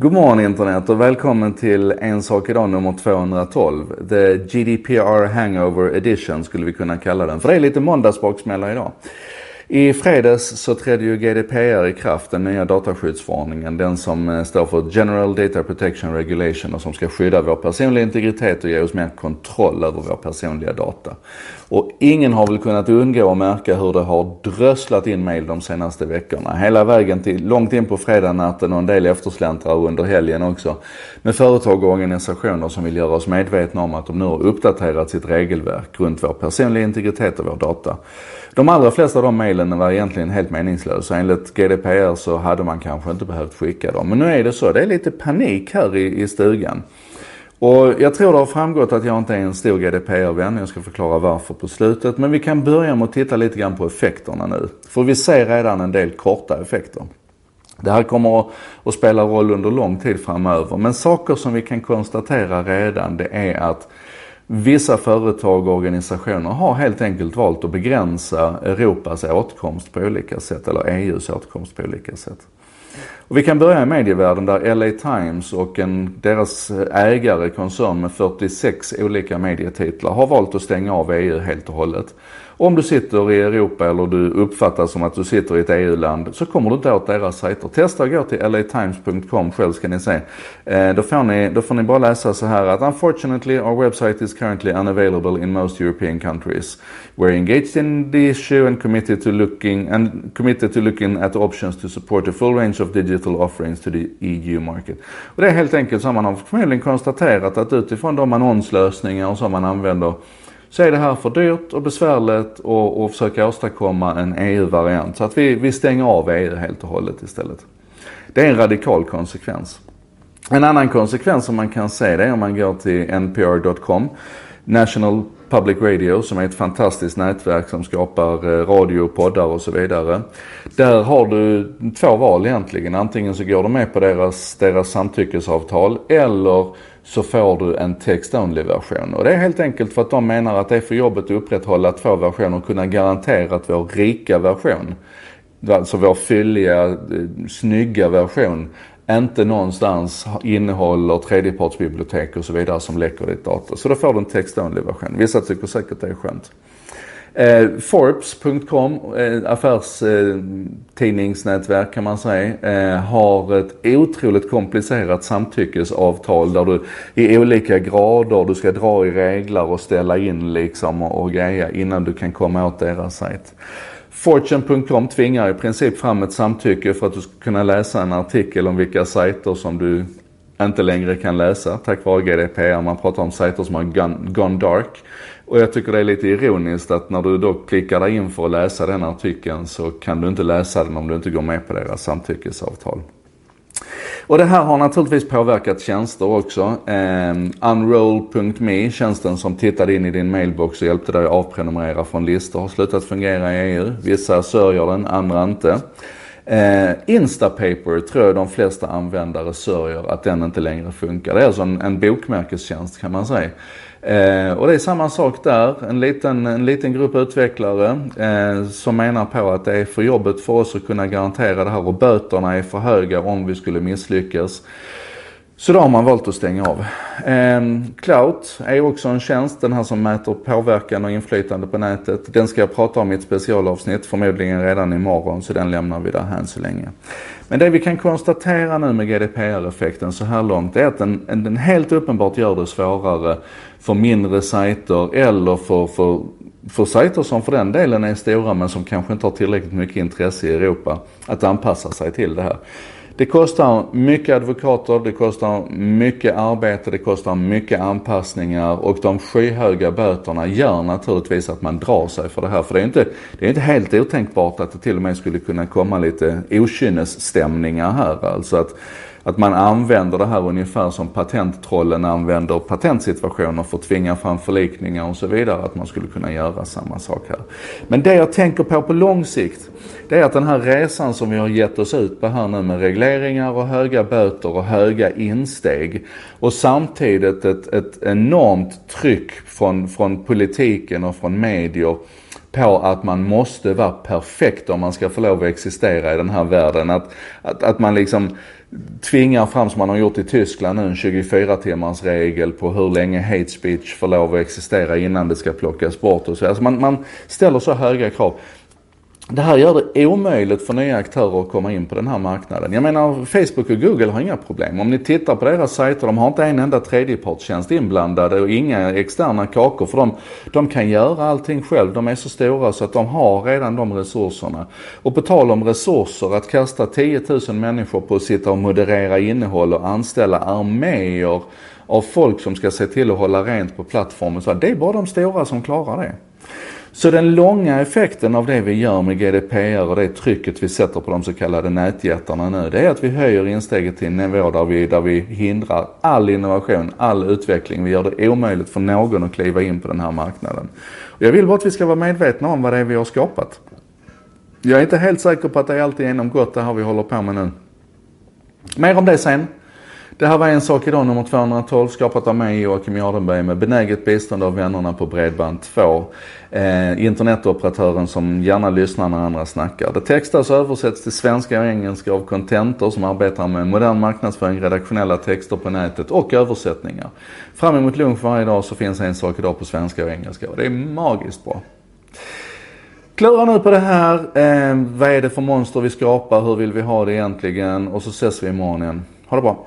God morgon internet och välkommen till En sak idag nummer 212. The GDPR Hangover Edition skulle vi kunna kalla den. För det är lite måndagsbaksmälla idag. I fredags så trädde ju GDPR i kraft, den nya dataskyddsförordningen. Den som eh, står för General Data Protection Regulation och som ska skydda vår personliga integritet och ge oss mer kontroll över vår personliga data. Och ingen har väl kunnat undgå att märka hur det har drösslat in mail de senaste veckorna. Hela vägen till långt in på fredagsnatten och en del eftersläntrare under helgen också. Med företag och organisationer som vill göra oss medvetna om att de nu har uppdaterat sitt regelverk runt vår personliga integritet och vår data. De allra flesta av de mejlen var egentligen helt meningslösa. Enligt GDPR så hade man kanske inte behövt skicka dem. Men nu är det så. Det är lite panik här i, i stugan. Och jag tror det har framgått att jag inte är en stor GDPR-vän. Jag ska förklara varför på slutet. Men vi kan börja med att titta lite grann på effekterna nu. För vi ser redan en del korta effekter. Det här kommer att spela roll under lång tid framöver. Men saker som vi kan konstatera redan det är att Vissa företag och organisationer har helt enkelt valt att begränsa Europas åtkomst på olika sätt, eller EUs åtkomst på olika sätt. Och vi kan börja i medievärlden där LA Times och en, deras ägare, koncern med 46 olika medietitlar, har valt att stänga av EU helt och hållet. Om du sitter i Europa eller du uppfattas som att du sitter i ett EU-land så kommer du inte åt deras sajter. Testa att gå till latimes.com själv ska ni se. Eh, då, får ni, då får ni bara läsa så här att unfortunately our website is currently unavailable in most European countries. We're engaged in the issue and committed to looking and committed to looking at options to support a full range of digital offerings to the EU market. Och det är helt enkelt så man har förmodligen konstaterat att utifrån de annonslösningar som man använder så är det här för dyrt och besvärligt och, och försöka åstadkomma en EU-variant. Så att vi, vi stänger av EU helt och hållet istället. Det är en radikal konsekvens. En annan konsekvens som man kan se det är om man går till npr.com. National Public Radio som är ett fantastiskt nätverk som skapar eh, radio, poddar och så vidare. Där har du två val egentligen. Antingen så går du med på deras, deras samtyckesavtal eller så får du en text-only version. Och det är helt enkelt för att de menar att det är för jobbigt att upprätthålla två versioner och kunna garantera att vår rika version, alltså vår fylliga, eh, snygga version, inte någonstans innehåller tredjepartsbibliotek och så vidare som läcker ditt data. Så då får du en text-only version. Vissa tycker säkert det är skönt. Eh, Forbes.com, eh, affärstidningsnätverk eh, kan man säga, eh, har ett otroligt komplicerat samtyckesavtal där du i olika grader, du ska dra i regler och ställa in liksom och, och greja innan du kan komma åt deras sajt. Fortune.com tvingar i princip fram ett samtycke för att du ska kunna läsa en artikel om vilka sajter som du inte längre kan läsa tack vare GDPR. Man pratar om sajter som har gone, gone dark. Och jag tycker det är lite ironiskt att när du då klickar dig in för att läsa den artikeln så kan du inte läsa den om du inte går med på deras samtyckesavtal. Och det här har naturligtvis påverkat tjänster också. Eh, Unroll.me, tjänsten som tittade in i din mailbox och hjälpte dig att avprenumerera från listor, har slutat fungera i EU. Vissa sörjer den, andra inte. Eh, Instapaper tror jag de flesta användare sörjer att den inte längre funkar. Det är alltså en, en bokmärkestjänst kan man säga. Eh, och det är samma sak där. En liten, en liten grupp utvecklare eh, som menar på att det är för jobbigt för oss att kunna garantera det här och böterna är för höga om vi skulle misslyckas. Så då har man valt att stänga av. Eh, Clout är också en tjänst, den här som mäter påverkan och inflytande på nätet. Den ska jag prata om i ett specialavsnitt, förmodligen redan imorgon, så den lämnar vi där här så länge. Men det vi kan konstatera nu med GDPR-effekten så här långt är att den, den helt uppenbart gör det svårare för mindre sajter eller för, för, för sajter som för den delen är stora men som kanske inte har tillräckligt mycket intresse i Europa att anpassa sig till det här. Det kostar mycket advokater, det kostar mycket arbete, det kostar mycket anpassningar och de skyhöga böterna gör naturligtvis att man drar sig för det här. För det är inte, det är inte helt otänkbart att det till och med skulle kunna komma lite okynnesstämningar här. Alltså att att man använder det här ungefär som patenttrollen använder patentsituationer för att tvinga fram förlikningar och så vidare. Att man skulle kunna göra samma sak här. Men det jag tänker på på lång sikt, det är att den här resan som vi har gett oss ut på här nu med regleringar och höga böter och höga insteg och samtidigt ett, ett enormt tryck från, från politiken och från medier på att man måste vara perfekt om man ska få lov att existera i den här världen. Att, att, att man liksom tvingar fram som man har gjort i Tyskland nu en 24 timmars regel på hur länge hate speech får lov att existera innan det ska plockas bort och så. Alltså man, man ställer så höga krav. Det här gör det omöjligt för nya aktörer att komma in på den här marknaden. Jag menar, Facebook och Google har inga problem. Om ni tittar på deras sajter, de har inte en enda tredjepartstjänst inblandade och inga externa kakor för de, de kan göra allting själv. De är så stora så att de har redan de resurserna. Och på tal om resurser, att kasta 10 000 människor på att sitta och moderera innehåll och anställa arméer av folk som ska se till att hålla rent på plattformen. Så det är bara de stora som klarar det. Så den långa effekten av det vi gör med GDPR och det trycket vi sätter på de så kallade nätjättarna nu, det är att vi höjer insteget till en nivå där vi, där vi hindrar all innovation, all utveckling. Vi gör det omöjligt för någon att kliva in på den här marknaden. Och jag vill bara att vi ska vara medvetna om vad det är vi har skapat. Jag är inte helt säker på att det är alltigenom genomgått det här vi håller på med nu. Mer om det sen. Det här var En sak idag nummer 212 skapat av mig Joakim Jardenberg med benäget bistånd av vännerna på Bredband2. Eh, internetoperatören som gärna lyssnar när andra snackar. Det textas och översätts till svenska och engelska av Contentor som arbetar med modern marknadsföring, redaktionella texter på nätet och översättningar. Fram emot lunch varje dag så finns En sak idag på svenska och engelska och det är magiskt bra. Klura nu på det här. Eh, vad är det för monster vi skapar? Hur vill vi ha det egentligen? Och så ses vi imorgon igen. Ha det bra.